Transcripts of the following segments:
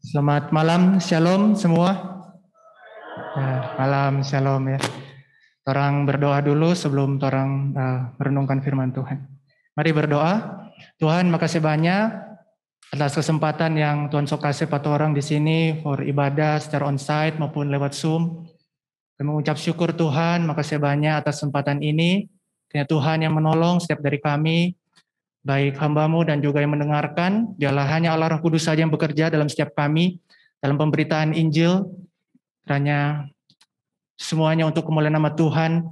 Selamat malam, shalom semua. Ya, malam, shalom ya. Orang berdoa dulu sebelum orang uh, merenungkan firman Tuhan. Mari berdoa. Tuhan, makasih banyak atas kesempatan yang Tuhan sok kasih pada orang di sini for ibadah secara onsite maupun lewat Zoom. Kami mengucap syukur Tuhan, makasih banyak atas kesempatan ini. Kiranya Tuhan yang menolong setiap dari kami, baik hambamu dan juga yang mendengarkan. Dialah hanya Allah Roh Kudus saja yang bekerja dalam setiap kami, dalam pemberitaan Injil. Kiranya semuanya untuk kemuliaan nama Tuhan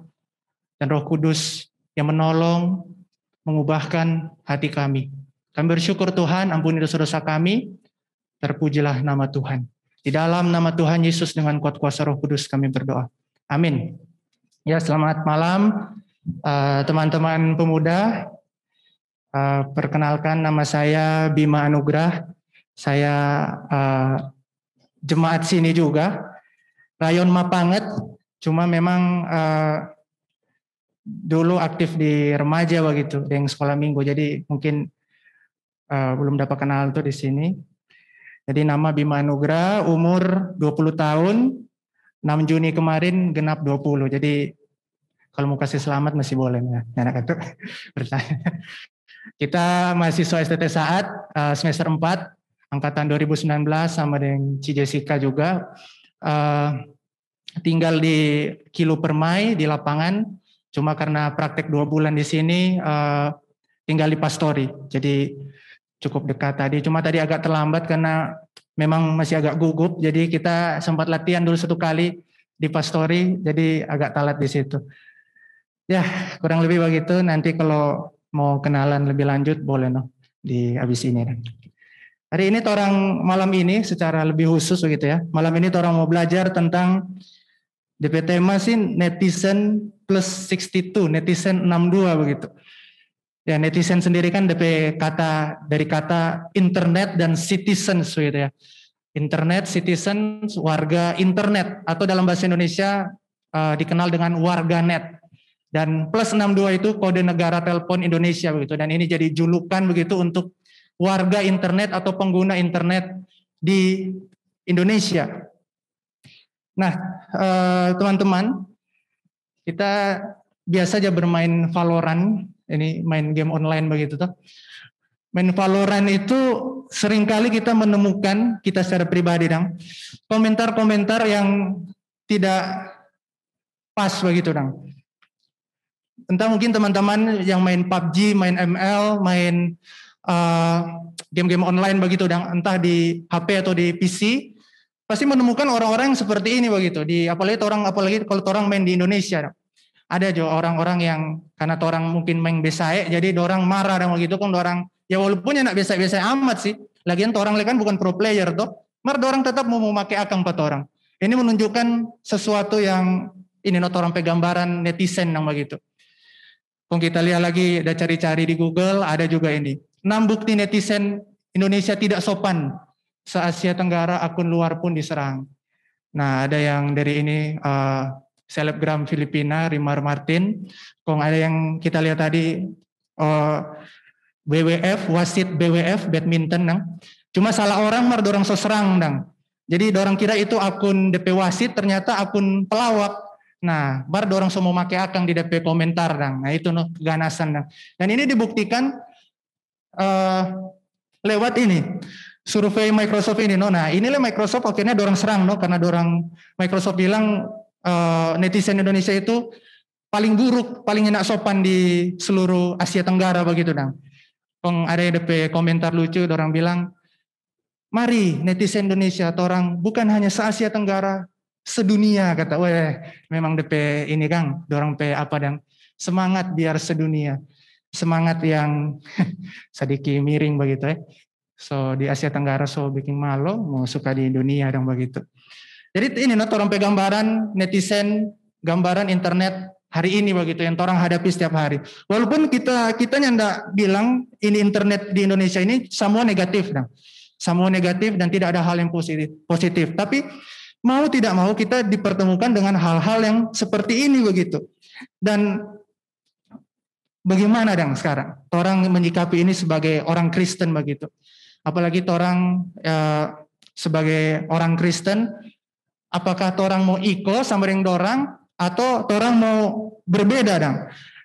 dan Roh Kudus yang menolong, mengubahkan hati kami. Kami bersyukur Tuhan, ampuni dosa-dosa kami, terpujilah nama Tuhan. Di dalam nama Tuhan Yesus dengan kuat kuasa Roh Kudus kami berdoa. Amin. Ya, selamat malam eh, teman-teman uh, pemuda. Uh, perkenalkan nama saya Bima Anugrah. Saya uh, jemaat sini juga. Rayon Mapanget, Cuma memang uh, dulu aktif di remaja begitu, di sekolah minggu. Jadi mungkin uh, belum dapat kenal tuh di sini. Jadi nama Bima Anugrah, umur 20 tahun, 6 Juni kemarin genap 20. Jadi kalau mau kasih selamat masih boleh ya. Anak itu bertanya. Kita mahasiswa STT Saat uh, semester 4 angkatan 2019 sama dengan Ci Jessica juga. Uh, tinggal di Kilo Permai di lapangan. Cuma karena praktek dua bulan di sini uh, tinggal di Pastori. Jadi cukup dekat tadi. Cuma tadi agak terlambat karena memang masih agak gugup. Jadi kita sempat latihan dulu satu kali di Pastori. Jadi agak talat di situ. Ya kurang lebih begitu. Nanti kalau mau kenalan lebih lanjut boleh no di abis ini. Hari ini orang malam ini secara lebih khusus begitu ya. Malam ini orang mau belajar tentang DP tema sih netizen plus 62, netizen 62 begitu. Ya netizen sendiri kan DP kata dari kata internet dan citizens gitu ya. Internet, citizens, warga internet atau dalam bahasa Indonesia uh, dikenal dengan warga net. Dan plus 62 itu kode negara telepon Indonesia begitu. Dan ini jadi julukan begitu untuk warga internet atau pengguna internet di Indonesia. Nah, eh, teman-teman, kita biasa aja bermain Valorant, ini main game online begitu tuh. Main Valorant itu sering kali kita menemukan kita secara pribadi dong, komentar-komentar yang tidak pas begitu dong. Entah mungkin teman-teman yang main PUBG, main ML, main uh, game-game online begitu dong, entah di HP atau di PC, pasti menemukan orang-orang yang seperti ini begitu. Di apalagi orang apalagi kalau orang main di Indonesia ada juga orang-orang yang karena orang mungkin main besae jadi orang marah dan begitu kan orang ya walaupun ya nak biasa-biasa amat sih. Lagian orang kan bukan pro player tuh mar orang tetap mau memakai akang empat orang. Ini menunjukkan sesuatu yang ini not orang pegambaran netizen yang begitu kalau kita lihat lagi ada cari-cari di Google ada juga ini enam bukti netizen Indonesia tidak sopan se-Asia Tenggara akun luar pun diserang. Nah, ada yang dari ini uh, selebgram Filipina, Rimar Martin. Kong ada yang kita lihat tadi uh, eh, BWF, wasit BWF, badminton. Nang. Cuma salah orang, mar dorang seserang. Nang. Jadi dorang kira itu akun DP wasit, ternyata akun pelawak. Nah, bar dorang semua make akang di DP komentar. Nang. Nah, itu no, ganasan. Nang. Dan ini dibuktikan uh, lewat ini survei Microsoft ini, no. Nah, inilah Microsoft akhirnya dorang serang, no, karena dorang Microsoft bilang uh, netizen Indonesia itu paling buruk, paling enak sopan di seluruh Asia Tenggara begitu, dong. Peng ada DP komentar lucu, dorang bilang, mari netizen Indonesia, orang bukan hanya se Asia Tenggara, sedunia kata, weh, memang DP ini kang, dorang pe apa dong, semangat biar sedunia semangat yang sedikit miring begitu ya. So di Asia Tenggara so bikin malu, mau suka di dunia dong begitu. Jadi ini not orang gambaran netizen, gambaran internet hari ini begitu yang orang hadapi setiap hari. Walaupun kita kita nyanda bilang ini internet di Indonesia ini semua negatif dong. Semua negatif dan tidak ada hal yang positif. Positif. Tapi mau tidak mau kita dipertemukan dengan hal-hal yang seperti ini begitu. Dan bagaimana dong sekarang? Orang menyikapi ini sebagai orang Kristen begitu apalagi orang uh, sebagai orang Kristen, apakah orang mau iko sama yang dorang atau orang mau berbeda dong?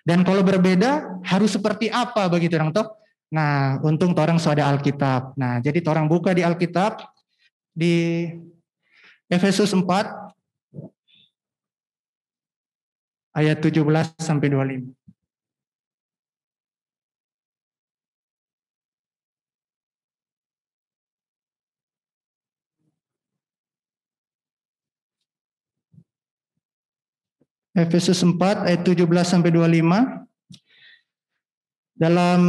Dan kalau berbeda harus seperti apa begitu dong toh? Nah, untung orang sudah Alkitab. Nah, jadi orang buka di Alkitab di Efesus 4 ayat 17 sampai 25. Efesus 4 ayat 17 sampai 25. Dalam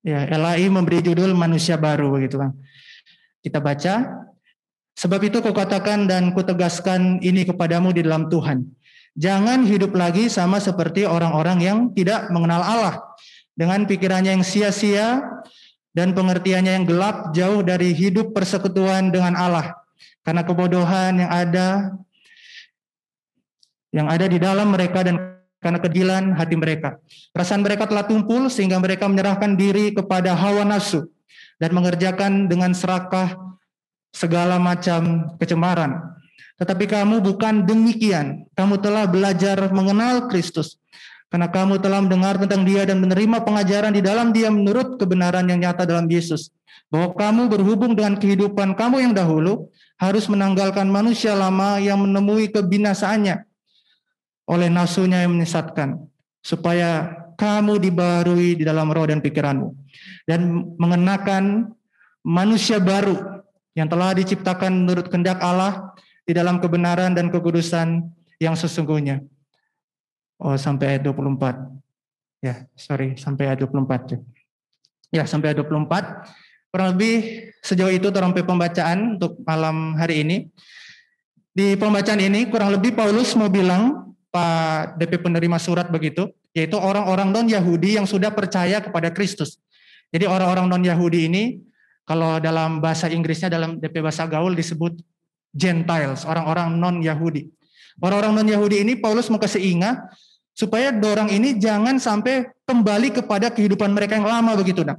ya LAI memberi judul manusia baru begitu kan. Kita baca Sebab itu kukatakan dan kutegaskan ini kepadamu di dalam Tuhan. Jangan hidup lagi sama seperti orang-orang yang tidak mengenal Allah. Dengan pikirannya yang sia-sia dan pengertiannya yang gelap jauh dari hidup persekutuan dengan Allah. Karena kebodohan yang ada yang ada di dalam mereka dan karena kegilan hati mereka. Perasaan mereka telah tumpul sehingga mereka menyerahkan diri kepada hawa nafsu dan mengerjakan dengan serakah segala macam kecemaran. Tetapi kamu bukan demikian. Kamu telah belajar mengenal Kristus. Karena kamu telah mendengar tentang dia dan menerima pengajaran di dalam dia menurut kebenaran yang nyata dalam Yesus. Bahwa kamu berhubung dengan kehidupan kamu yang dahulu harus menanggalkan manusia lama yang menemui kebinasaannya oleh nafsunya yang menyesatkan supaya kamu dibarui di dalam roh dan pikiranmu dan mengenakan manusia baru yang telah diciptakan menurut kehendak Allah di dalam kebenaran dan kekudusan yang sesungguhnya. Oh, sampai ayat 24. Ya, sorry, sampai ayat 24. Ya, sampai ayat 24. Kurang lebih sejauh itu terompet pembacaan untuk malam hari ini. Di pembacaan ini kurang lebih Paulus mau bilang Pak DP penerima surat begitu, yaitu orang-orang non-Yahudi yang sudah percaya kepada Kristus. Jadi orang-orang non-Yahudi ini, kalau dalam bahasa Inggrisnya, dalam DP bahasa gaul disebut Gentiles, orang-orang non-Yahudi. Orang-orang non-Yahudi ini Paulus mau kasih ingat, supaya dorang ini jangan sampai kembali kepada kehidupan mereka yang lama begitu. Nah.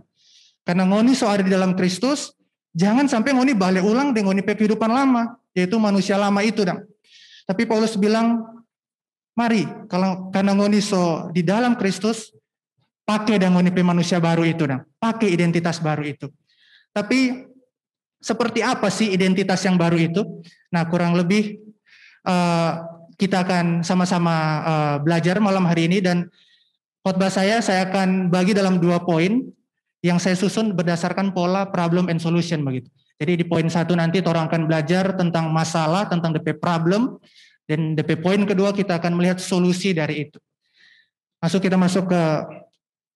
Karena ngoni so ada di dalam Kristus, jangan sampai ngoni balik ulang dengan ngoni kehidupan lama, yaitu manusia lama itu. Nah. Tapi Paulus bilang, Mari, kalau karena ngoni so di dalam Kristus, pakai dan ngoni manusia baru itu, dan pakai identitas baru itu. Tapi seperti apa sih identitas yang baru itu? Nah, kurang lebih uh, kita akan sama-sama uh, belajar malam hari ini dan khotbah saya saya akan bagi dalam dua poin yang saya susun berdasarkan pola problem and solution begitu. Jadi di poin satu nanti orang akan belajar tentang masalah, tentang DP problem, dan DP poin kedua kita akan melihat solusi dari itu. Masuk kita masuk ke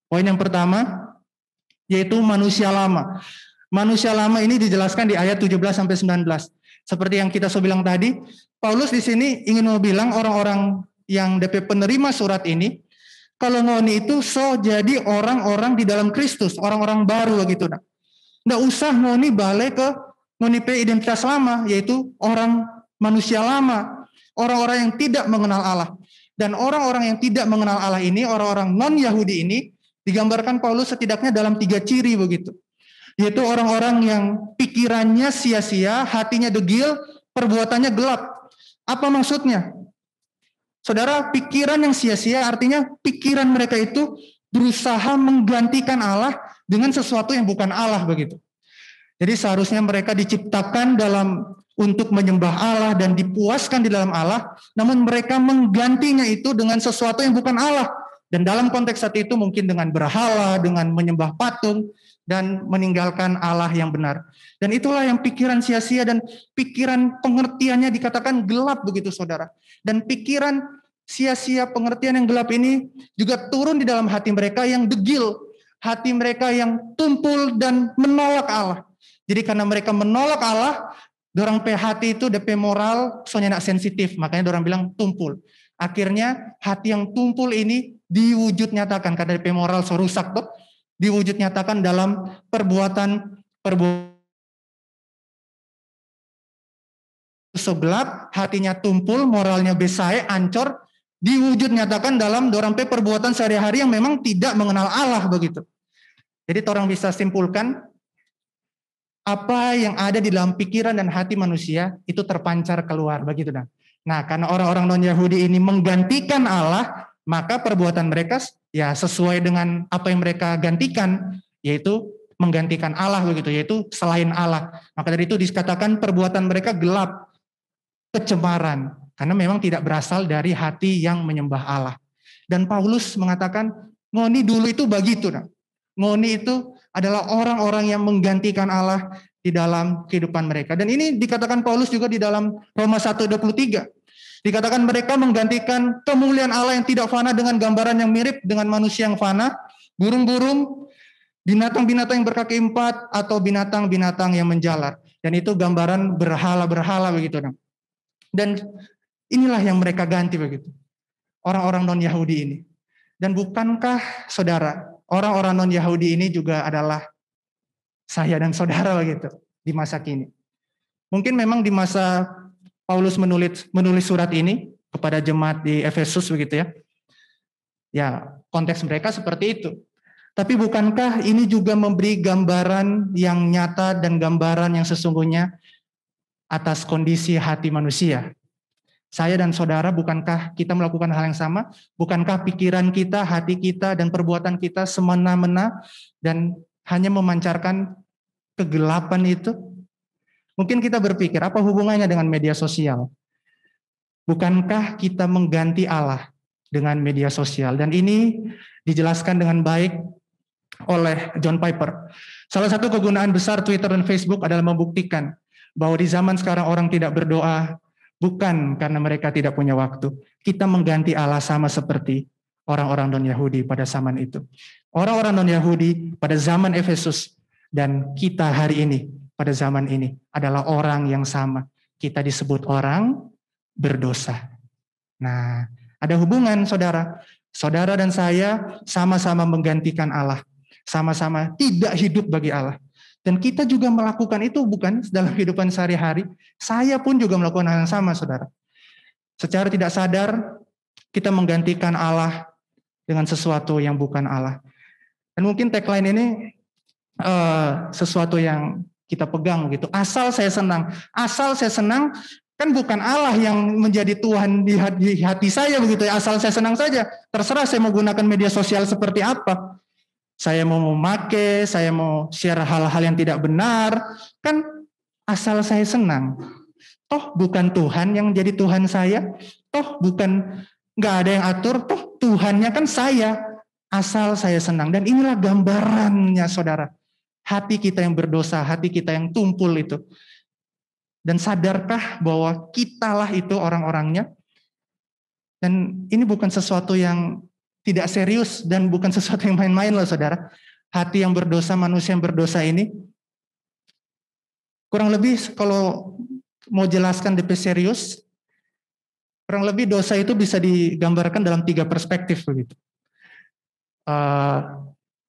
poin yang pertama yaitu manusia lama. Manusia lama ini dijelaskan di ayat 17 sampai 19. Seperti yang kita sudah bilang tadi, Paulus di sini ingin mau bilang orang-orang yang DP penerima surat ini kalau ngoni itu so jadi orang-orang di dalam Kristus, orang-orang baru begitu nah. Nggak usah ngoni balik ke ngoni identitas lama yaitu orang manusia lama orang-orang yang tidak mengenal Allah. Dan orang-orang yang tidak mengenal Allah ini, orang-orang non-Yahudi ini, digambarkan Paulus setidaknya dalam tiga ciri begitu. Yaitu orang-orang yang pikirannya sia-sia, hatinya degil, perbuatannya gelap. Apa maksudnya? Saudara, pikiran yang sia-sia artinya pikiran mereka itu berusaha menggantikan Allah dengan sesuatu yang bukan Allah begitu. Jadi seharusnya mereka diciptakan dalam untuk menyembah Allah dan dipuaskan di dalam Allah, namun mereka menggantinya itu dengan sesuatu yang bukan Allah. Dan dalam konteks saat itu mungkin dengan berhala, dengan menyembah patung, dan meninggalkan Allah yang benar. Dan itulah yang pikiran sia-sia dan pikiran pengertiannya dikatakan gelap begitu saudara. Dan pikiran sia-sia pengertian yang gelap ini juga turun di dalam hati mereka yang degil, hati mereka yang tumpul dan menolak Allah. Jadi karena mereka menolak Allah, Dorang hati itu DP moral soalnya nak sensitif, makanya dorang bilang tumpul. Akhirnya hati yang tumpul ini diwujud nyatakan karena DP moral so rusak tuh, diwujud nyatakan dalam perbuatan perbuatan segelap, hatinya tumpul, moralnya besai, ancor, diwujud nyatakan dalam dorang pe perbuatan sehari-hari yang memang tidak mengenal Allah begitu. Jadi orang bisa simpulkan apa yang ada di dalam pikiran dan hati manusia itu terpancar keluar begitu nah. Nah, karena orang-orang non-Yahudi ini menggantikan Allah, maka perbuatan mereka ya sesuai dengan apa yang mereka gantikan, yaitu menggantikan Allah begitu, yaitu selain Allah. Maka dari itu dikatakan perbuatan mereka gelap, kecemaran, karena memang tidak berasal dari hati yang menyembah Allah. Dan Paulus mengatakan, ngoni dulu itu begitu. Nah. Ngoni itu adalah orang-orang yang menggantikan Allah di dalam kehidupan mereka. Dan ini dikatakan Paulus juga di dalam Roma 1:23. Dikatakan mereka menggantikan kemuliaan Allah yang tidak fana dengan gambaran yang mirip dengan manusia yang fana, burung-burung, binatang-binatang yang berkaki empat atau binatang-binatang yang menjalar. Dan itu gambaran berhala-berhala begitu. Dan inilah yang mereka ganti begitu. Orang-orang non-Yahudi ini. Dan bukankah saudara, orang-orang non-Yahudi ini juga adalah saya dan saudara begitu di masa kini. Mungkin memang di masa Paulus menulis menulis surat ini kepada jemaat di Efesus begitu ya. Ya, konteks mereka seperti itu. Tapi bukankah ini juga memberi gambaran yang nyata dan gambaran yang sesungguhnya atas kondisi hati manusia? Saya dan saudara, bukankah kita melakukan hal yang sama? Bukankah pikiran kita, hati kita, dan perbuatan kita semena-mena dan hanya memancarkan kegelapan itu? Mungkin kita berpikir, apa hubungannya dengan media sosial? Bukankah kita mengganti Allah dengan media sosial? Dan ini dijelaskan dengan baik oleh John Piper. Salah satu kegunaan besar Twitter dan Facebook adalah membuktikan bahwa di zaman sekarang orang tidak berdoa, Bukan karena mereka tidak punya waktu. Kita mengganti Allah sama seperti orang-orang non-Yahudi pada zaman itu. Orang-orang non-Yahudi pada zaman Efesus dan kita hari ini pada zaman ini adalah orang yang sama. Kita disebut orang berdosa. Nah, ada hubungan saudara. Saudara dan saya sama-sama menggantikan Allah. Sama-sama tidak hidup bagi Allah. Dan kita juga melakukan itu bukan dalam kehidupan sehari-hari. Saya pun juga melakukan hal yang sama, saudara. Secara tidak sadar, kita menggantikan Allah dengan sesuatu yang bukan Allah. Dan mungkin tagline ini uh, sesuatu yang kita pegang gitu. Asal saya senang, asal saya senang kan bukan Allah yang menjadi Tuhan di hati saya begitu ya. Asal saya senang saja. Terserah saya mau gunakan media sosial seperti apa saya mau memakai, saya mau share hal-hal yang tidak benar, kan asal saya senang. Toh bukan Tuhan yang jadi Tuhan saya, toh bukan nggak ada yang atur, toh Tuhannya kan saya. Asal saya senang. Dan inilah gambarannya saudara. Hati kita yang berdosa, hati kita yang tumpul itu. Dan sadarkah bahwa kitalah itu orang-orangnya? Dan ini bukan sesuatu yang tidak serius dan bukan sesuatu yang main-main loh saudara. Hati yang berdosa, manusia yang berdosa ini, kurang lebih kalau mau jelaskan DP serius, kurang lebih dosa itu bisa digambarkan dalam tiga perspektif begitu. Uh,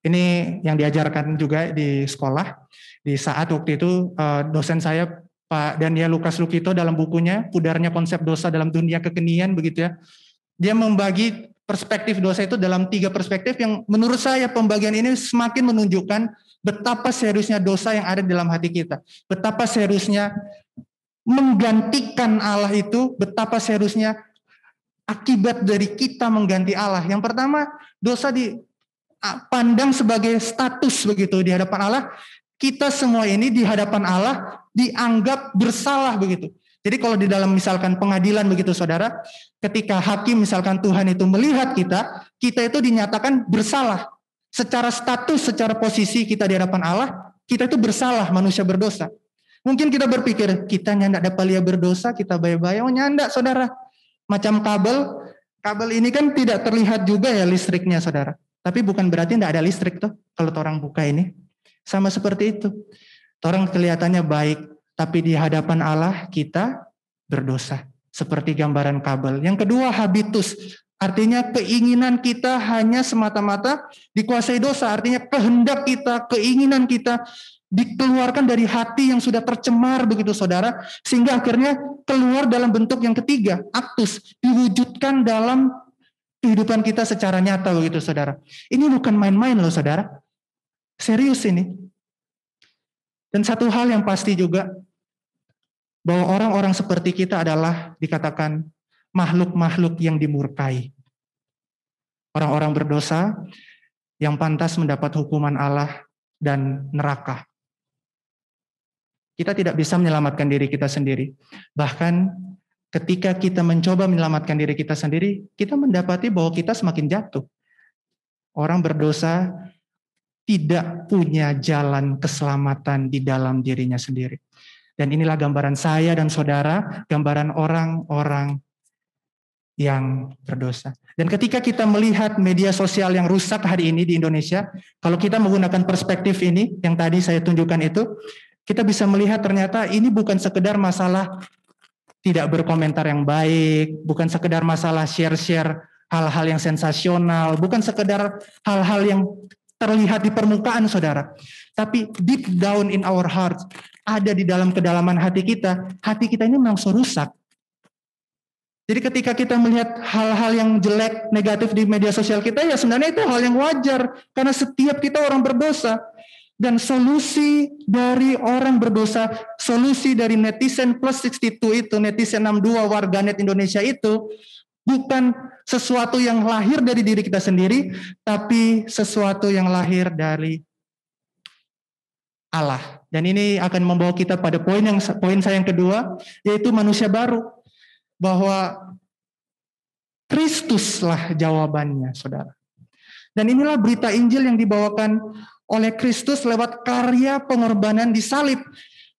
ini yang diajarkan juga di sekolah. Di saat waktu itu uh, dosen saya Pak Daniel Lukas Lukito dalam bukunya Pudarnya Konsep Dosa dalam Dunia Kekenian begitu ya. Dia membagi perspektif dosa itu dalam tiga perspektif yang menurut saya pembagian ini semakin menunjukkan betapa seriusnya dosa yang ada di dalam hati kita. Betapa seriusnya menggantikan Allah itu, betapa seriusnya akibat dari kita mengganti Allah. Yang pertama, dosa dipandang sebagai status begitu di hadapan Allah. Kita semua ini di hadapan Allah dianggap bersalah begitu. Jadi kalau di dalam misalkan pengadilan begitu saudara, ketika hakim misalkan Tuhan itu melihat kita, kita itu dinyatakan bersalah. Secara status, secara posisi kita di hadapan Allah, kita itu bersalah, manusia berdosa. Mungkin kita berpikir, kita nyandak dapat lihat berdosa, kita baik-baik. Oh nyandak saudara. Macam kabel, kabel ini kan tidak terlihat juga ya listriknya saudara. Tapi bukan berarti tidak ada listrik tuh kalau orang buka ini. Sama seperti itu. Orang kelihatannya baik, tapi di hadapan Allah kita berdosa. Seperti gambaran kabel. Yang kedua habitus. Artinya keinginan kita hanya semata-mata dikuasai dosa. Artinya kehendak kita, keinginan kita dikeluarkan dari hati yang sudah tercemar begitu saudara. Sehingga akhirnya keluar dalam bentuk yang ketiga. Aktus. Diwujudkan dalam kehidupan kita secara nyata begitu saudara. Ini bukan main-main loh saudara. Serius ini. Dan satu hal yang pasti juga bahwa orang-orang seperti kita adalah dikatakan makhluk-makhluk yang dimurkai. Orang-orang berdosa yang pantas mendapat hukuman Allah dan neraka. Kita tidak bisa menyelamatkan diri kita sendiri. Bahkan ketika kita mencoba menyelamatkan diri kita sendiri, kita mendapati bahwa kita semakin jatuh. Orang berdosa tidak punya jalan keselamatan di dalam dirinya sendiri. Dan inilah gambaran saya dan saudara, gambaran orang-orang yang berdosa. Dan ketika kita melihat media sosial yang rusak hari ini di Indonesia, kalau kita menggunakan perspektif ini yang tadi saya tunjukkan itu, kita bisa melihat ternyata ini bukan sekedar masalah tidak berkomentar yang baik, bukan sekedar masalah share-share hal-hal yang sensasional, bukan sekedar hal-hal yang terlihat di permukaan saudara. Tapi deep down in our heart, ada di dalam kedalaman hati kita, hati kita ini memang rusak. Jadi ketika kita melihat hal-hal yang jelek, negatif di media sosial kita, ya sebenarnya itu hal yang wajar. Karena setiap kita orang berdosa. Dan solusi dari orang berdosa, solusi dari netizen plus 62 itu, netizen 62 warganet Indonesia itu, bukan sesuatu yang lahir dari diri kita sendiri, tapi sesuatu yang lahir dari Allah. Dan ini akan membawa kita pada poin yang poin saya yang kedua, yaitu manusia baru. Bahwa Kristuslah jawabannya, saudara. Dan inilah berita Injil yang dibawakan oleh Kristus lewat karya pengorbanan di salib.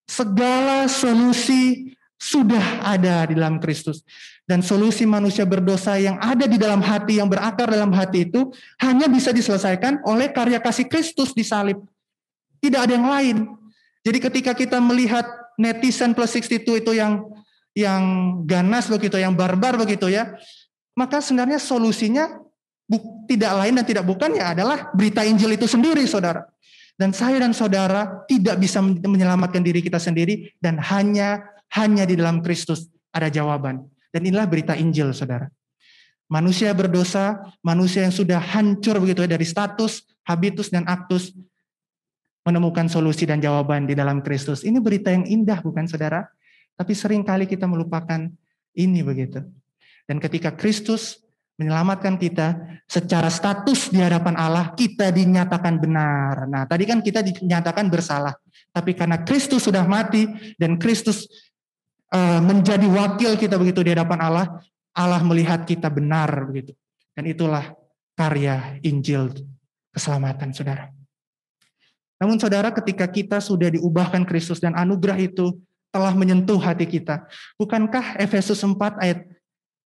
Segala solusi sudah ada di dalam Kristus. Dan solusi manusia berdosa yang ada di dalam hati, yang berakar dalam hati itu, hanya bisa diselesaikan oleh karya kasih Kristus di salib. Tidak ada yang lain. Jadi ketika kita melihat netizen plus 62 itu yang yang ganas begitu, yang barbar begitu ya, maka sebenarnya solusinya tidak lain dan tidak bukan ya adalah berita Injil itu sendiri, saudara. Dan saya dan saudara tidak bisa menyelamatkan diri kita sendiri dan hanya hanya di dalam Kristus ada jawaban. Dan inilah berita Injil, saudara. Manusia berdosa, manusia yang sudah hancur begitu ya dari status, habitus, dan aktus, menemukan solusi dan jawaban di dalam Kristus. Ini berita yang indah, bukan saudara? Tapi sering kali kita melupakan ini begitu. Dan ketika Kristus menyelamatkan kita secara status di hadapan Allah, kita dinyatakan benar. Nah, tadi kan kita dinyatakan bersalah. Tapi karena Kristus sudah mati dan Kristus uh, menjadi wakil kita begitu di hadapan Allah, Allah melihat kita benar begitu. Dan itulah karya Injil keselamatan Saudara. Namun Saudara ketika kita sudah diubahkan Kristus dan anugerah itu telah menyentuh hati kita, bukankah Efesus 4 ayat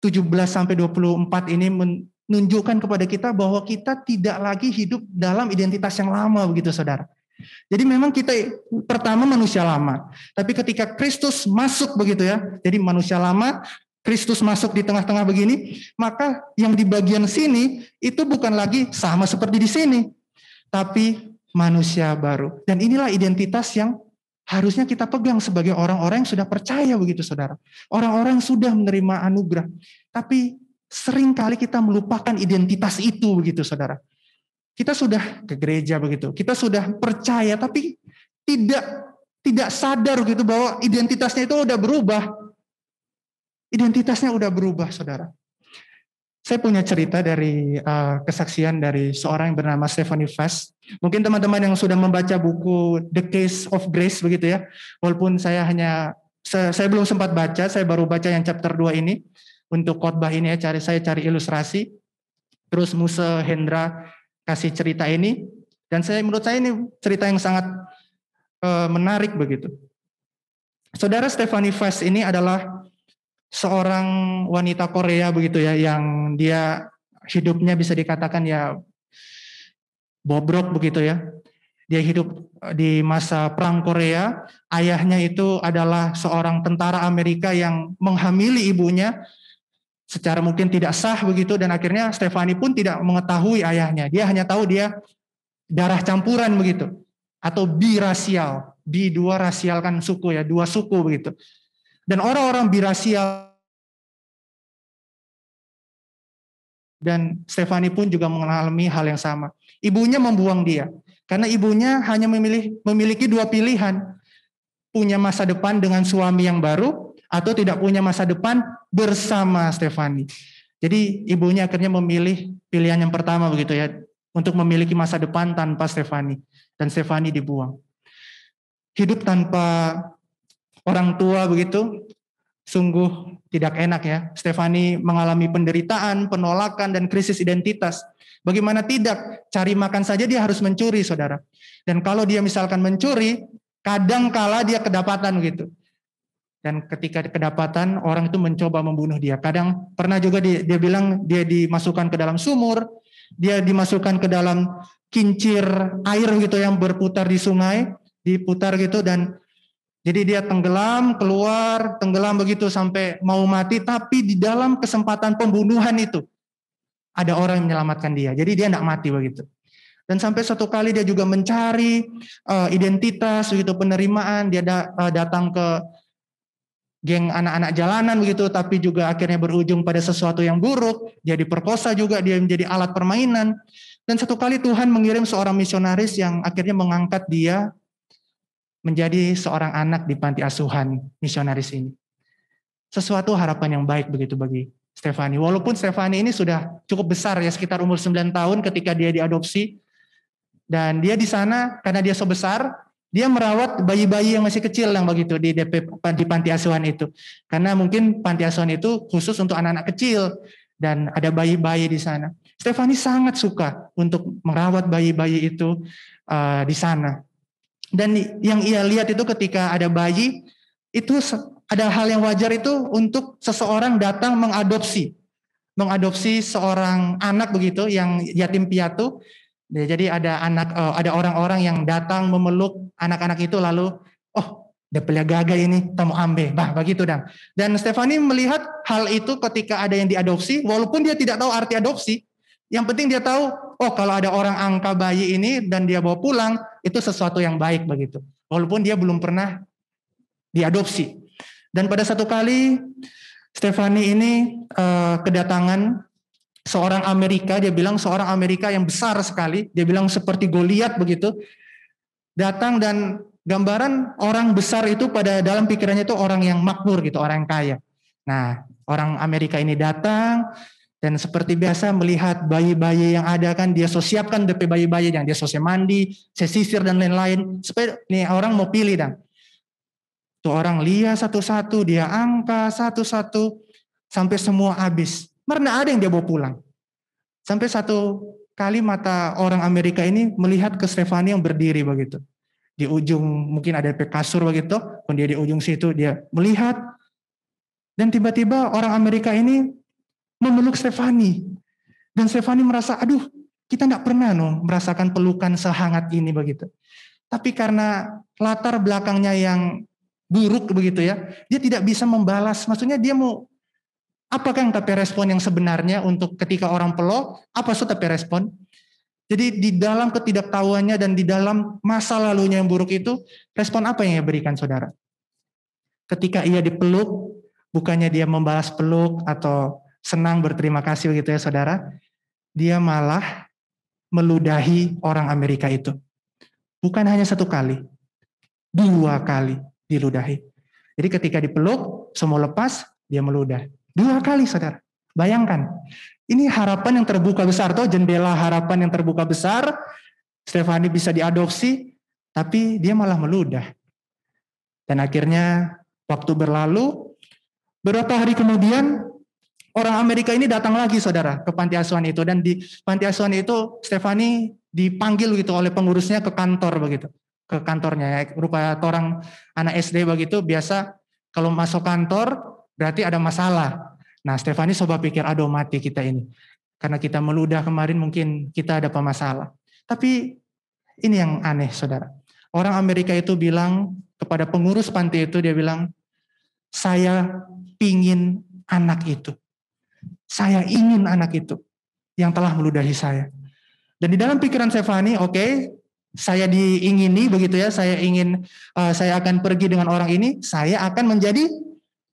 17 sampai 24 ini menunjukkan kepada kita bahwa kita tidak lagi hidup dalam identitas yang lama begitu Saudara. Jadi memang kita pertama manusia lama, tapi ketika Kristus masuk begitu ya, jadi manusia lama, Kristus masuk di tengah-tengah begini, maka yang di bagian sini itu bukan lagi sama seperti di sini, tapi manusia baru. Dan inilah identitas yang harusnya kita pegang sebagai orang-orang yang sudah percaya begitu saudara. Orang-orang yang sudah menerima anugerah. Tapi sering kali kita melupakan identitas itu begitu saudara. Kita sudah ke gereja begitu, kita sudah percaya tapi tidak tidak sadar gitu bahwa identitasnya itu udah berubah. Identitasnya udah berubah, saudara. Saya punya cerita dari uh, kesaksian dari seorang yang bernama Stephanie Fass. Mungkin teman-teman yang sudah membaca buku The Case of Grace begitu ya. Walaupun saya hanya saya, belum sempat baca, saya baru baca yang chapter 2 ini. Untuk khotbah ini ya cari saya cari ilustrasi. Terus Musa Hendra kasih cerita ini dan saya menurut saya ini cerita yang sangat uh, menarik begitu. Saudara Stephanie Fass ini adalah seorang wanita Korea begitu ya yang dia hidupnya bisa dikatakan ya bobrok begitu ya. Dia hidup di masa perang Korea, ayahnya itu adalah seorang tentara Amerika yang menghamili ibunya secara mungkin tidak sah begitu dan akhirnya Stefani pun tidak mengetahui ayahnya. Dia hanya tahu dia darah campuran begitu atau birasial. Bi dua rasial kan suku ya, dua suku begitu. Dan orang-orang birasial dan Stefani pun juga mengalami hal yang sama. Ibunya membuang dia karena ibunya hanya memilih memiliki dua pilihan. punya masa depan dengan suami yang baru atau tidak punya masa depan bersama Stefani. Jadi ibunya akhirnya memilih pilihan yang pertama begitu ya untuk memiliki masa depan tanpa Stefani dan Stefani dibuang. Hidup tanpa orang tua begitu sungguh tidak enak ya. Stefani mengalami penderitaan, penolakan dan krisis identitas. Bagaimana tidak? Cari makan saja dia harus mencuri, Saudara. Dan kalau dia misalkan mencuri, kadang kala dia kedapatan gitu. Dan ketika kedapatan orang itu mencoba membunuh dia. Kadang pernah juga dia, dia bilang dia dimasukkan ke dalam sumur, dia dimasukkan ke dalam kincir air gitu yang berputar di sungai, diputar gitu dan jadi dia tenggelam, keluar, tenggelam begitu sampai mau mati, tapi di dalam kesempatan pembunuhan itu ada orang yang menyelamatkan dia. Jadi dia tidak mati begitu. Dan sampai satu kali dia juga mencari uh, identitas begitu penerimaan, dia da, uh, datang ke geng anak-anak jalanan begitu, tapi juga akhirnya berujung pada sesuatu yang buruk. Dia diperkosa juga, dia menjadi alat permainan. Dan satu kali Tuhan mengirim seorang misionaris yang akhirnya mengangkat dia menjadi seorang anak di panti asuhan misionaris ini. Sesuatu harapan yang baik begitu bagi Stefani. Walaupun Stefani ini sudah cukup besar ya sekitar umur 9 tahun ketika dia diadopsi dan dia di sana karena dia so besar, dia merawat bayi-bayi yang masih kecil yang begitu di DP di panti asuhan itu. Karena mungkin panti asuhan itu khusus untuk anak-anak kecil dan ada bayi-bayi di sana. Stefani sangat suka untuk merawat bayi-bayi itu uh, di sana. Dan yang ia lihat itu ketika ada bayi itu ada hal yang wajar itu untuk seseorang datang mengadopsi. Mengadopsi seorang anak begitu yang yatim piatu. Ya, jadi ada anak uh, ada orang-orang yang datang memeluk anak-anak itu lalu oh dia gagal ini tamu ambe bah begitu dan dan Stefani melihat hal itu ketika ada yang diadopsi walaupun dia tidak tahu arti adopsi. Yang penting dia tahu oh kalau ada orang angka bayi ini dan dia bawa pulang itu sesuatu yang baik begitu. Walaupun dia belum pernah diadopsi. Dan pada satu kali Stefani ini uh, kedatangan seorang Amerika, dia bilang seorang Amerika yang besar sekali, dia bilang seperti Goliat begitu, datang dan gambaran orang besar itu pada dalam pikirannya itu orang yang makmur gitu, orang yang kaya. Nah, orang Amerika ini datang dan seperti biasa melihat bayi-bayi yang ada kan dia sosiapkan DP bayi-bayi yang dia sosial mandi, sisir dan lain-lain supaya nih orang mau pilih dan tuh orang lihat satu-satu, dia angka satu-satu sampai semua habis. Karena ada yang dia bawa pulang. Sampai satu kali mata orang Amerika ini melihat ke Stefani yang berdiri begitu. Di ujung mungkin ada kasur begitu, pun dia di ujung situ dia melihat dan tiba-tiba orang Amerika ini memeluk Stefani. Dan Stefani merasa, aduh kita nggak pernah no, merasakan pelukan sehangat ini begitu. Tapi karena latar belakangnya yang buruk begitu ya, dia tidak bisa membalas. Maksudnya dia mau Apakah yang tapi respon yang sebenarnya untuk ketika orang pelok? Apa sih tapi respon? Jadi di dalam ketidaktahuannya dan di dalam masa lalunya yang buruk itu, respon apa yang ia berikan saudara? Ketika ia dipeluk, bukannya dia membalas peluk atau senang berterima kasih begitu ya saudara, dia malah meludahi orang Amerika itu. Bukan hanya satu kali, dua kali diludahi. Jadi ketika dipeluk, semua lepas, dia meludah. Dua kali saudara. Bayangkan. Ini harapan yang terbuka besar. Tuh jendela harapan yang terbuka besar. Stefani bisa diadopsi. Tapi dia malah meludah. Dan akhirnya waktu berlalu. Beberapa hari kemudian orang Amerika ini datang lagi saudara ke panti asuhan itu. Dan di panti asuhan itu Stefani dipanggil gitu oleh pengurusnya ke kantor begitu. Ke kantornya. Rupa orang anak SD begitu biasa kalau masuk kantor berarti ada masalah. Nah, Stefani coba pikir, aduh mati kita ini. Karena kita meludah kemarin mungkin kita ada pemasalah. Tapi ini yang aneh, saudara. Orang Amerika itu bilang kepada pengurus panti itu, dia bilang, saya pingin anak itu. Saya ingin anak itu yang telah meludahi saya. Dan di dalam pikiran Stefani, oke, okay, saya diingini begitu ya, saya ingin, uh, saya akan pergi dengan orang ini, saya akan menjadi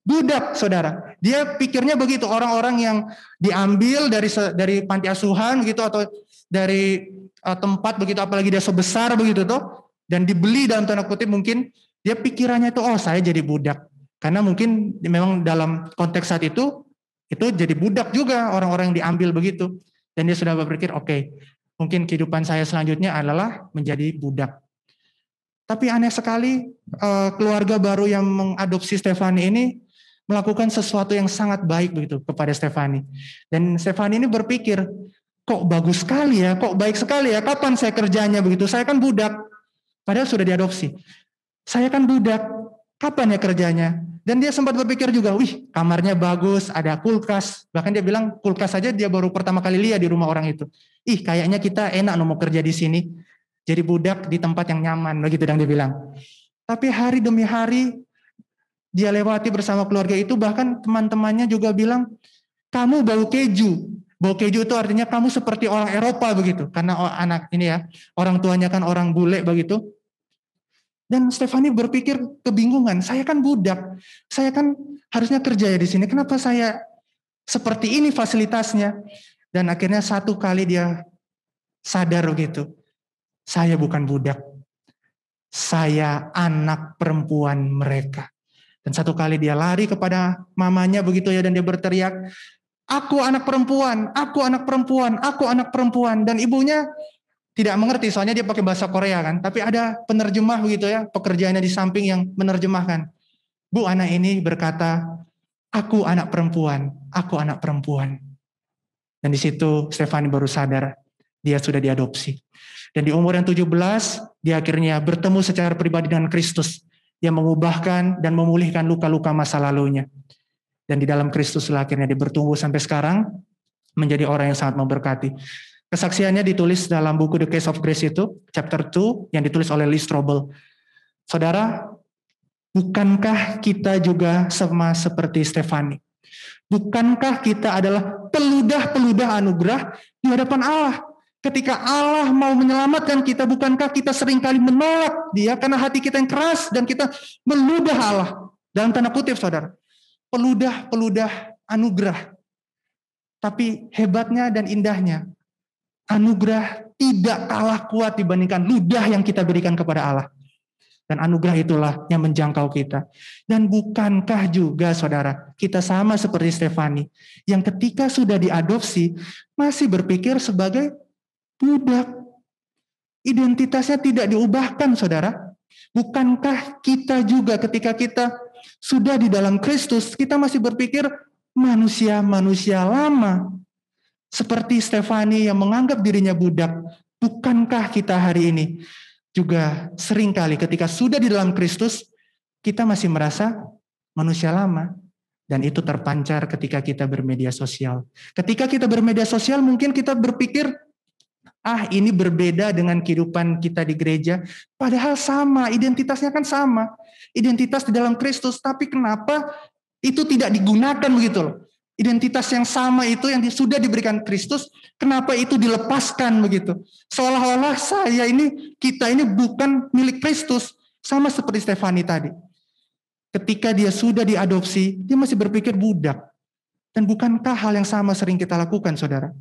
budak saudara. Dia pikirnya begitu orang-orang yang diambil dari dari panti asuhan gitu atau dari uh, tempat begitu apalagi dia sebesar begitu tuh dan dibeli dalam tanda kutip mungkin Dia pikirannya itu, oh saya jadi budak. Karena mungkin memang dalam konteks saat itu, itu jadi budak juga orang-orang yang diambil begitu. Dan dia sudah berpikir, oke, okay, mungkin kehidupan saya selanjutnya adalah menjadi budak. Tapi aneh sekali, eh, keluarga baru yang mengadopsi Stefani ini melakukan sesuatu yang sangat baik begitu kepada Stefani. Dan Stefani ini berpikir, kok bagus sekali ya, kok baik sekali ya, kapan saya kerjanya begitu? Saya kan budak, padahal sudah diadopsi. Saya kan budak, kapan ya kerjanya? Dan dia sempat berpikir juga, wih kamarnya bagus, ada kulkas. Bahkan dia bilang kulkas saja dia baru pertama kali lihat di rumah orang itu. Ih kayaknya kita enak mau kerja di sini. Jadi budak di tempat yang nyaman, begitu yang dia bilang. Tapi hari demi hari dia lewati bersama keluarga itu, bahkan teman-temannya juga bilang, kamu bau keju. Bau keju itu artinya kamu seperti orang Eropa begitu. Karena anak ini ya, orang tuanya kan orang bule begitu. Dan Stefani berpikir kebingungan, saya kan budak, saya kan harusnya kerja ya di sini, kenapa saya seperti ini fasilitasnya? Dan akhirnya satu kali dia sadar begitu, saya bukan budak, saya anak perempuan mereka. Dan satu kali dia lari kepada mamanya begitu ya dan dia berteriak, aku anak perempuan, aku anak perempuan, aku anak perempuan. Dan ibunya tidak mengerti soalnya dia pakai bahasa Korea kan. Tapi ada penerjemah begitu ya pekerjaannya di samping yang menerjemahkan. Bu anak ini berkata aku anak perempuan aku anak perempuan. Dan di situ Stefani baru sadar dia sudah diadopsi. Dan di umur yang 17 dia akhirnya bertemu secara pribadi dengan Kristus. Yang mengubahkan dan memulihkan luka-luka masa lalunya. Dan di dalam Kristus akhirnya dia bertumbuh sampai sekarang menjadi orang yang sangat memberkati Kesaksiannya ditulis dalam buku The Case of Grace itu, chapter 2, yang ditulis oleh Lee Strobel. Saudara, bukankah kita juga sama seperti Stefani? Bukankah kita adalah peludah-peludah anugerah di hadapan Allah? Ketika Allah mau menyelamatkan kita, bukankah kita sering kali menolak dia karena hati kita yang keras dan kita meludah Allah? Dalam tanda kutip, saudara. Peludah-peludah anugerah. Tapi hebatnya dan indahnya, anugerah tidak kalah kuat dibandingkan ludah yang kita berikan kepada Allah. Dan anugerah itulah yang menjangkau kita. Dan bukankah juga saudara, kita sama seperti Stefani, yang ketika sudah diadopsi, masih berpikir sebagai budak. Identitasnya tidak diubahkan saudara. Bukankah kita juga ketika kita sudah di dalam Kristus, kita masih berpikir manusia-manusia lama seperti Stefani yang menganggap dirinya budak, bukankah kita hari ini juga sering kali ketika sudah di dalam Kristus, kita masih merasa manusia lama. Dan itu terpancar ketika kita bermedia sosial. Ketika kita bermedia sosial mungkin kita berpikir, ah ini berbeda dengan kehidupan kita di gereja. Padahal sama, identitasnya kan sama. Identitas di dalam Kristus, tapi kenapa itu tidak digunakan begitu loh identitas yang sama itu yang sudah diberikan Kristus, kenapa itu dilepaskan begitu? Seolah-olah saya ini, kita ini bukan milik Kristus, sama seperti Stefani tadi. Ketika dia sudah diadopsi, dia masih berpikir budak. Dan bukankah hal yang sama sering kita lakukan, saudara?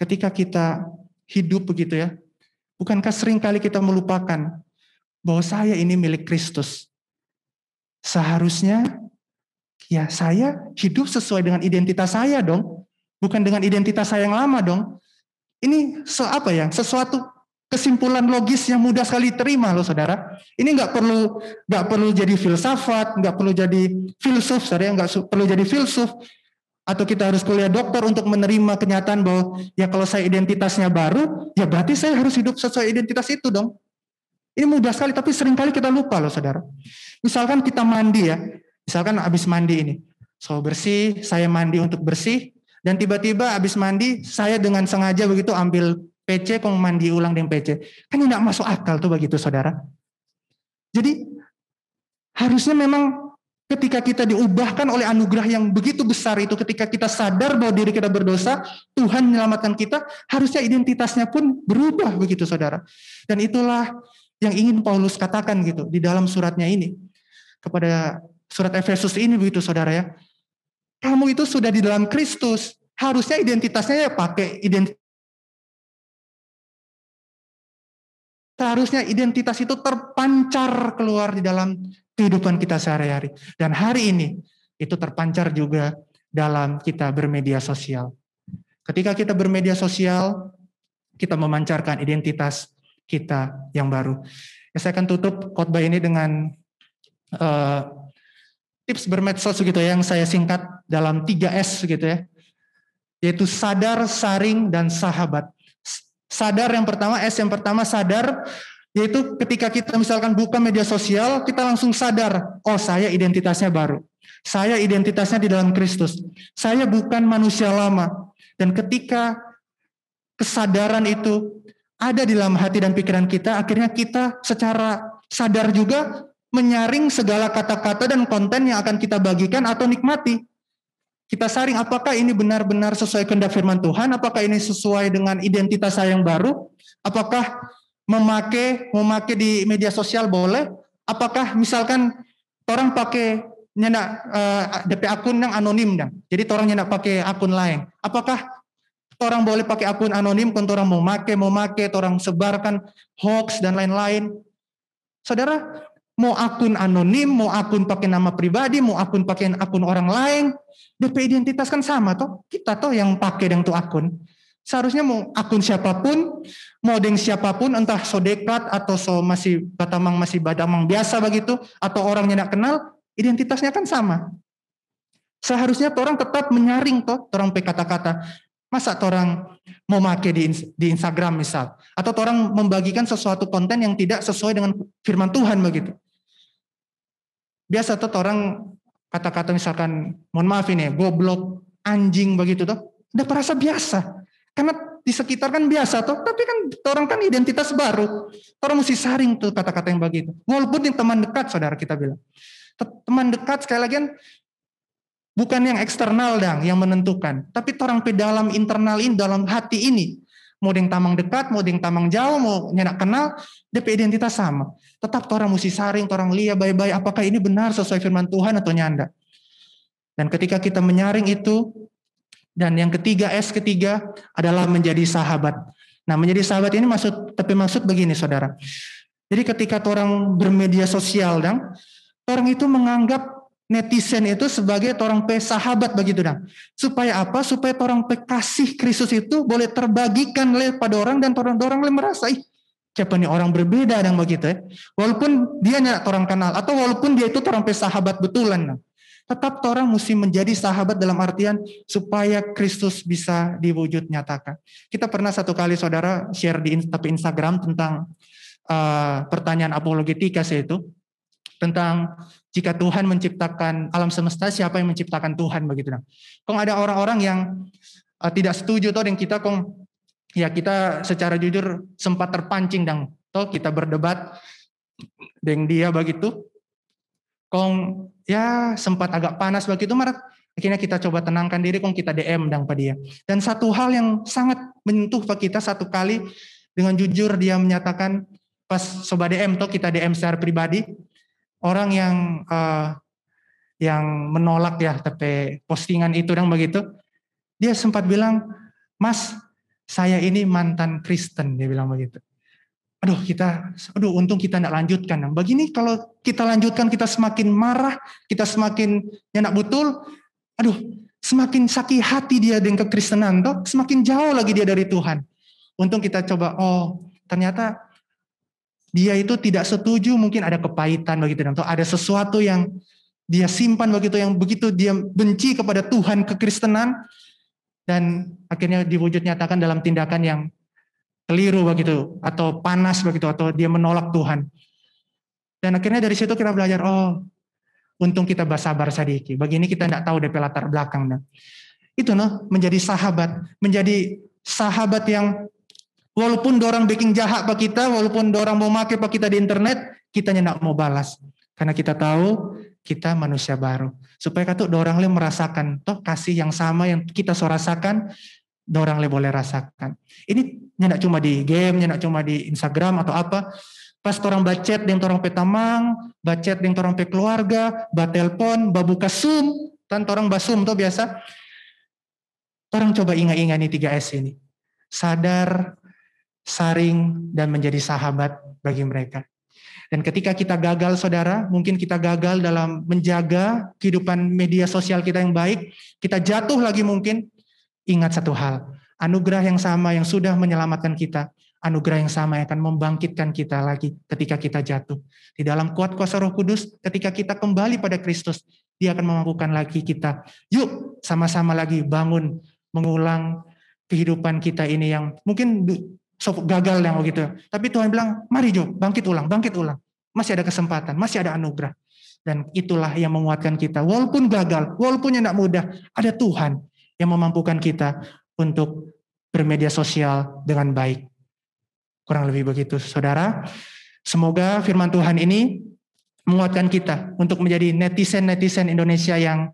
Ketika kita hidup begitu ya, bukankah sering kali kita melupakan bahwa saya ini milik Kristus? Seharusnya ya saya hidup sesuai dengan identitas saya dong, bukan dengan identitas saya yang lama dong. Ini so, apa ya? Sesuatu kesimpulan logis yang mudah sekali terima loh saudara. Ini nggak perlu nggak perlu jadi filsafat, nggak perlu jadi filsuf, saudara, nggak perlu jadi filsuf. Atau kita harus kuliah dokter untuk menerima kenyataan bahwa ya kalau saya identitasnya baru, ya berarti saya harus hidup sesuai identitas itu dong. Ini mudah sekali, tapi sering kali kita lupa loh saudara. Misalkan kita mandi ya, Misalkan habis mandi ini, so bersih, saya mandi untuk bersih, dan tiba-tiba habis mandi, saya dengan sengaja begitu ambil PC, kong mandi ulang dengan PC. Kan tidak masuk akal tuh begitu saudara. Jadi harusnya memang ketika kita diubahkan oleh anugerah yang begitu besar itu, ketika kita sadar bahwa diri kita berdosa, Tuhan menyelamatkan kita, harusnya identitasnya pun berubah begitu saudara. Dan itulah yang ingin Paulus katakan gitu di dalam suratnya ini kepada surat Efesus ini begitu saudara ya. Kamu itu sudah di dalam Kristus. Harusnya identitasnya ya pakai identitas Seharusnya identitas itu terpancar keluar di dalam kehidupan kita sehari-hari. Dan hari ini itu terpancar juga dalam kita bermedia sosial. Ketika kita bermedia sosial, kita memancarkan identitas kita yang baru. Ya, saya akan tutup khotbah ini dengan uh, tips bermedsos gitu ya, yang saya singkat dalam 3S gitu ya. Yaitu sadar, saring, dan sahabat. Sadar yang pertama, S yang pertama sadar, yaitu ketika kita misalkan buka media sosial, kita langsung sadar, oh saya identitasnya baru. Saya identitasnya di dalam Kristus. Saya bukan manusia lama. Dan ketika kesadaran itu ada di dalam hati dan pikiran kita, akhirnya kita secara sadar juga menyaring segala kata-kata dan konten yang akan kita bagikan atau nikmati. Kita saring apakah ini benar-benar sesuai kehendak firman Tuhan, apakah ini sesuai dengan identitas saya yang baru, apakah memakai memakai di media sosial boleh, apakah misalkan orang pakai nyenak uh, eh, DP akun yang anonim dan jadi orang nyenak pakai akun lain, apakah orang boleh pakai akun anonim kalau orang mau make mau make orang sebarkan hoax dan lain-lain? Saudara mau akun anonim mau akun pakai nama pribadi mau akun pakai akun orang lain DP identitas kan sama toh. Kita toh yang pakai yang tuh akun. Seharusnya mau akun siapa pun, mau deng siapa pun, entah so deklat atau so masih batamang masih badamang biasa begitu, atau orangnya tidak kenal, identitasnya kan sama. Seharusnya orang tetap menyaring toh, orang pe kata-kata. Masa orang mau make di, di Instagram misal, atau orang membagikan sesuatu konten yang tidak sesuai dengan firman Tuhan begitu. Biasa tuh orang kata-kata misalkan mohon maaf ini goblok anjing begitu tuh udah perasa biasa. Karena di sekitar kan biasa tuh tapi kan orang kan identitas baru. Orang mesti saring tuh kata-kata yang begitu. Walaupun yang teman dekat saudara kita bilang. Teman dekat sekali lagi kan bukan yang eksternal dang yang menentukan. Tapi orang pe dalam internal ini dalam hati ini mau yang tamang dekat, mau yang tamang jauh, mau nyenak kenal, DP identitas sama. Tetap orang mesti saring, orang lihat baik-baik apakah ini benar sesuai firman Tuhan atau nyanda. Dan ketika kita menyaring itu, dan yang ketiga S ketiga adalah menjadi sahabat. Nah menjadi sahabat ini maksud tapi maksud begini saudara. Jadi ketika orang bermedia sosial dan orang itu menganggap netizen itu sebagai orang pe sahabat begitu dong. Supaya apa? Supaya orang pe kasih Kristus itu boleh terbagikan oleh pada orang dan orang orang boleh merasa ih siapa nih orang berbeda dan begitu ya. Walaupun dia nyak orang kenal atau walaupun dia itu orang pe sahabat betulan. Dong. Tetap orang mesti menjadi sahabat dalam artian supaya Kristus bisa diwujud nyatakan. Kita pernah satu kali saudara share di tapi Instagram tentang uh, pertanyaan apologetika itu tentang jika Tuhan menciptakan alam semesta, siapa yang menciptakan Tuhan begitu nah. Kong ada orang-orang yang uh, tidak setuju toh dengan kita kong ya kita secara jujur sempat terpancing dan toh kita berdebat dengan dia begitu. Kong ya sempat agak panas begitu marat akhirnya kita coba tenangkan diri kong kita DM dang pada dia. Dan satu hal yang sangat menyentuh pak kita satu kali dengan jujur dia menyatakan pas sobat DM toh kita DM secara pribadi orang yang uh, yang menolak ya tapi postingan itu dan begitu dia sempat bilang mas saya ini mantan Kristen dia bilang begitu. Aduh kita aduh untung kita tidak lanjutkan begini kalau kita lanjutkan kita semakin marah kita semakin nyenak betul aduh semakin sakit hati dia dengan kekristenan toh semakin jauh lagi dia dari Tuhan. Untung kita coba oh ternyata dia itu tidak setuju mungkin ada kepahitan begitu atau ada sesuatu yang dia simpan begitu yang begitu dia benci kepada Tuhan kekristenan dan akhirnya diwujud nyatakan dalam tindakan yang keliru begitu atau panas begitu atau dia menolak Tuhan. Dan akhirnya dari situ kita belajar oh untung kita bersabar sedikit. Begini kita tidak tahu DP latar belakang. Nah. Itu noh menjadi sahabat, menjadi sahabat yang Walaupun dorang bikin jahat pak kita, walaupun dorang mau make pak kita di internet, kita tidak mau balas. Karena kita tahu kita manusia baru. Supaya kata dorang le merasakan toh kasih yang sama yang kita so rasakan, dorang le boleh rasakan. Ini tidak cuma di game, tidak cuma di Instagram atau apa. Pas orang bacet dengan orang petamang, bacet dengan orang pe keluarga, batelpon, babuka Zoom, kan orang basum tuh biasa. Orang coba ingat-ingat ini 3S ini. Sadar, saring, dan menjadi sahabat bagi mereka. Dan ketika kita gagal, saudara, mungkin kita gagal dalam menjaga kehidupan media sosial kita yang baik, kita jatuh lagi mungkin, ingat satu hal, anugerah yang sama yang sudah menyelamatkan kita, anugerah yang sama yang akan membangkitkan kita lagi ketika kita jatuh. Di dalam kuat kuasa roh kudus, ketika kita kembali pada Kristus, dia akan memampukan lagi kita. Yuk, sama-sama lagi bangun, mengulang kehidupan kita ini yang mungkin gagal yang begitu. Tapi Tuhan bilang, mari Jo, bangkit ulang, bangkit ulang. Masih ada kesempatan, masih ada anugerah. Dan itulah yang menguatkan kita. Walaupun gagal, walaupun yang tidak mudah, ada Tuhan yang memampukan kita untuk bermedia sosial dengan baik. Kurang lebih begitu, saudara. Semoga firman Tuhan ini menguatkan kita untuk menjadi netizen-netizen Indonesia yang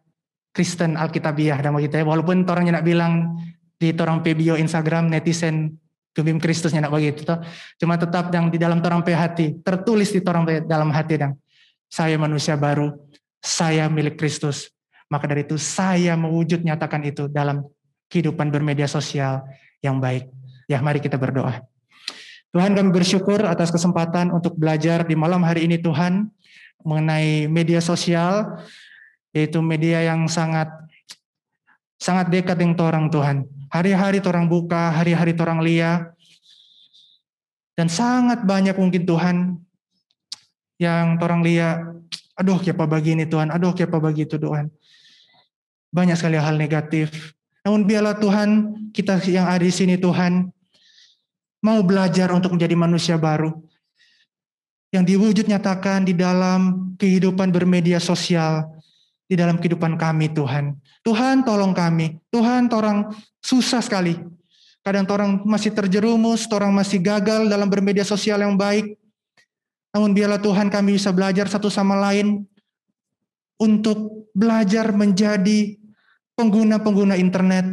Kristen Alkitabiah dan begitu ya. Walaupun orangnya nak bilang di orang bio Instagram netizen Kebim Kristusnya nak begitu toh. Cuma tetap yang di dalam orang hati, tertulis di orang dalam hati dan saya manusia baru, saya milik Kristus. Maka dari itu saya mewujud nyatakan itu dalam kehidupan bermedia sosial yang baik. Ya mari kita berdoa. Tuhan kami bersyukur atas kesempatan untuk belajar di malam hari ini Tuhan mengenai media sosial yaitu media yang sangat sangat dekat dengan orang Tuhan. Hari-hari orang buka, hari-hari orang lihat. Dan sangat banyak mungkin Tuhan yang orang lihat, aduh siapa bagi ini Tuhan, aduh siapa bagi itu Tuhan. Banyak sekali hal negatif. Namun biarlah Tuhan, kita yang ada di sini Tuhan, mau belajar untuk menjadi manusia baru. Yang diwujud nyatakan di dalam kehidupan bermedia sosial, di dalam kehidupan kami Tuhan. Tuhan tolong kami. Tuhan orang susah sekali. Kadang orang masih terjerumus, orang masih gagal dalam bermedia sosial yang baik. Namun biarlah Tuhan kami bisa belajar satu sama lain untuk belajar menjadi pengguna-pengguna internet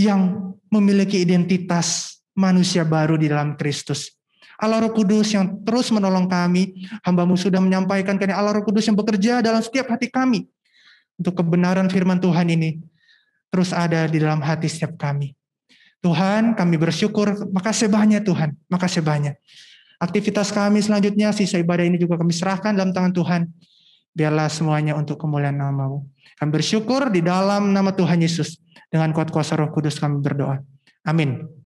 yang memiliki identitas manusia baru di dalam Kristus. Allah Roh Kudus yang terus menolong kami, hambamu sudah menyampaikan karena Allah Roh Kudus yang bekerja dalam setiap hati kami untuk kebenaran firman Tuhan ini terus ada di dalam hati setiap kami. Tuhan, kami bersyukur, makasih banyak Tuhan, makasih banyak. Aktivitas kami selanjutnya, sisa ibadah ini juga kami serahkan dalam tangan Tuhan. Biarlah semuanya untuk kemuliaan namamu. Kami bersyukur di dalam nama Tuhan Yesus. Dengan kuat kuasa roh kudus kami berdoa. Amin.